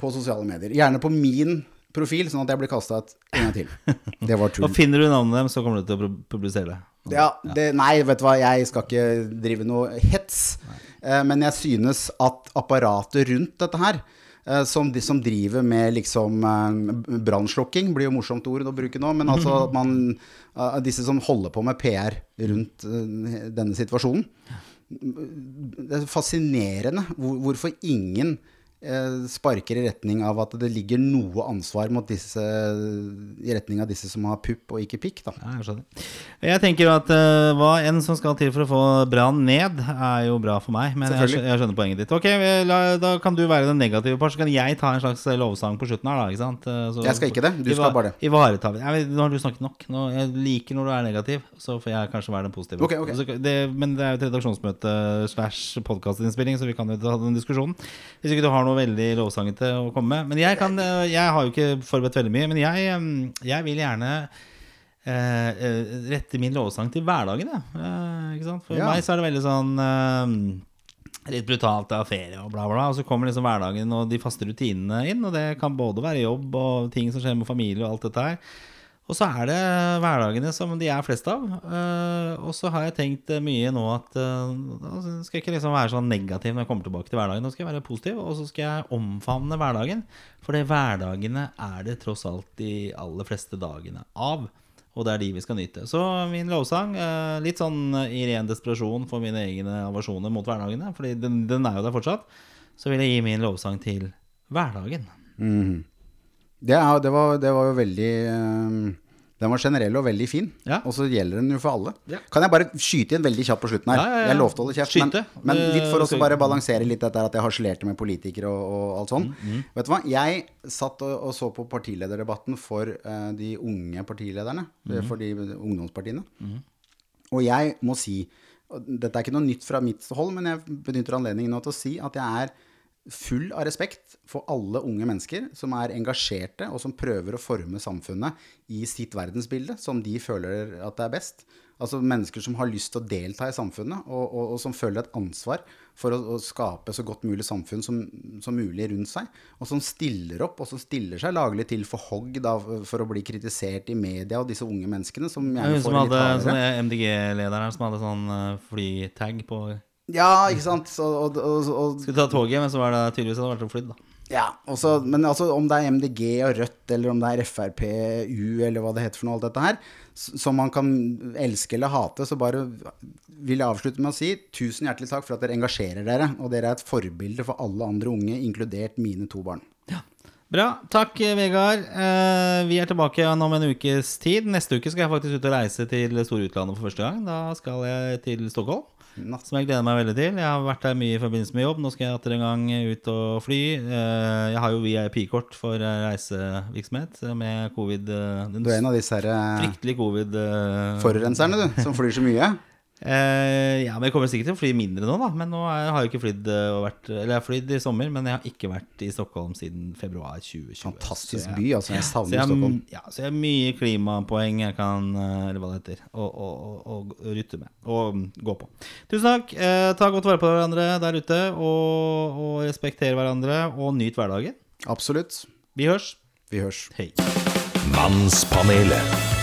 på sosiale medier. Gjerne på min profil, sånn at jeg blir kasta ut en gang til. Det var tull. Og finner du navnet dem, så kommer du til å publisere det. Ja, det, nei, vet du hva, jeg skal ikke drive noe hets. Eh, men jeg synes at apparatet rundt dette her, eh, som de som driver med liksom eh, brannslukking, blir jo morsomt ord å bruke nå, men altså at man eh, Disse som holder på med PR rundt eh, denne situasjonen. Det er fascinerende hvorfor ingen sparker i retning av at det ligger noe ansvar mot disse, i retning av disse som har pupp og ikke pikk. Da. Ja, jeg. Jeg tenker at uh, hva enn som skal til for å få brann ned, er jo bra for meg. Men jeg, jeg skjønner poenget ditt. Ok, la, Da kan du være den negative part, så kan jeg ta en slags lovsang på slutten her, da. Ikke sant? Eh, Så, Jeg skal ikke det, du skal bare det. Ivaretar vi Nå har du snakket nok. Nå, jeg liker når du er negativ, så får jeg kanskje være den positive. Okay, okay. Så, det, men det er jo et redaksjonsmøte slash podkastinnspilling, så vi kan jo ta den diskusjonen. Hvis ikke du har noe veldig lovsangete å komme med. Men jeg, kan, jeg har jo ikke forberedt veldig mye, men jeg, jeg vil gjerne eh, eh, rette min lovsang til hverdagen. Eh? For Ja. meg så er det veldig sånn eh, Litt brutalt av ferie og bla, bla. Og så kommer liksom hverdagen og de faste rutinene inn. Og det kan både være jobb og ting som skjer med familie og alt dette her. Og så er det hverdagene som de er flest av. Uh, og så har jeg tenkt eh, mye nå at uh, da skal jeg ikke liksom være sånn negativ når jeg kommer tilbake til hverdagen. Nå skal jeg være positiv, og så skal jeg omfavne hverdagen. For det hverdagene er det tross alt de aller fleste dagene av. Og det er de vi skal nyte. Så min lovsang, uh, litt sånn i ren desperasjon for mine egne avasjoner mot hverdagene, for den, den er jo der fortsatt, så vil jeg gi min lovsang til hverdagen. Det, er, det, var, det var jo veldig eh, Den var generell og veldig fin. Ja. Og så gjelder den jo for alle. Ja. Kan jeg bare skyte inn veldig kjapt på slutten her? Ja. Jeg lovte å holde kjeft. Skyte. Men, men litt for å bare balansere litt dette at jeg harselerte med politikere og, og alt sånn. Mm, Vet du hva? Jeg satt og, og så på partilederdebatten for uh, de unge partilederne. Mm. For de ungdomspartiene. Og jeg må si Dette er ikke noe nytt fra mitt hold, men jeg benytter anledningen nå til å si at jeg er full av respekt for alle unge mennesker som er engasjerte, og som prøver å forme samfunnet i sitt verdensbilde, som de føler at det er best. Altså mennesker som har lyst til å delta i samfunnet, og, og, og som føler et ansvar for å, å skape så godt mulig samfunn som, som mulig rundt seg. Og som stiller opp, og som stiller seg laglig til for hogg da, for å bli kritisert i media, og disse unge menneskene som gjerne som får litt hardere. sånn MDG-lederen som hadde sånn eh, flytag på Ja, ikke sant. Så, og, og, og, Skulle ta toget, men så var det tydeligvis hadde vært flydd, da. Ja, også, men altså om det er MDG og Rødt, eller om det er Frp, U, eller hva det heter for noe, alt dette her, som man kan elske eller hate, så bare vil jeg avslutte med å si tusen hjertelig takk for at dere engasjerer dere, og dere er et forbilde for alle andre unge, inkludert mine to barn. Bra. Takk, Vegard. Eh, vi er tilbake om en ukes tid. Neste uke skal jeg faktisk ut og reise til store utlandet for første gang. Da skal jeg til Stockholm. Natt. Som jeg gleder meg veldig til. Jeg har vært der mye i forbindelse med jobb. Nå skal jeg atter en gang ut og fly. Eh, Jeg har jo VIP-kort for eh, reisevirksomhet med covid. eh, Du er en av disse her fryktelig covid. eh, forurenserne, du, som flyr så mye. Eh, ja, men jeg kommer sikkert til å fly mindre nå, da. Men nå er, har jeg ikke flydd eh, og vært Eller jeg har flydd i sommer, men jeg har ikke vært i Stockholm siden februar 2020. Fantastisk jeg- by, altså. Jeg savner jeg, Stockholm. ja, så jeg har mye klimapoeng jeg kan eh, Eller hva det heter å, å, å, å rytte med. Og mm, gå på. Tusen takk. Eh, ta godt vare på hverandre der ute. Og, og respekter hverandre. Og nyt hverdagen. Absolutt. Vi hørs. Vi hørs. Hei. Mannspanelet.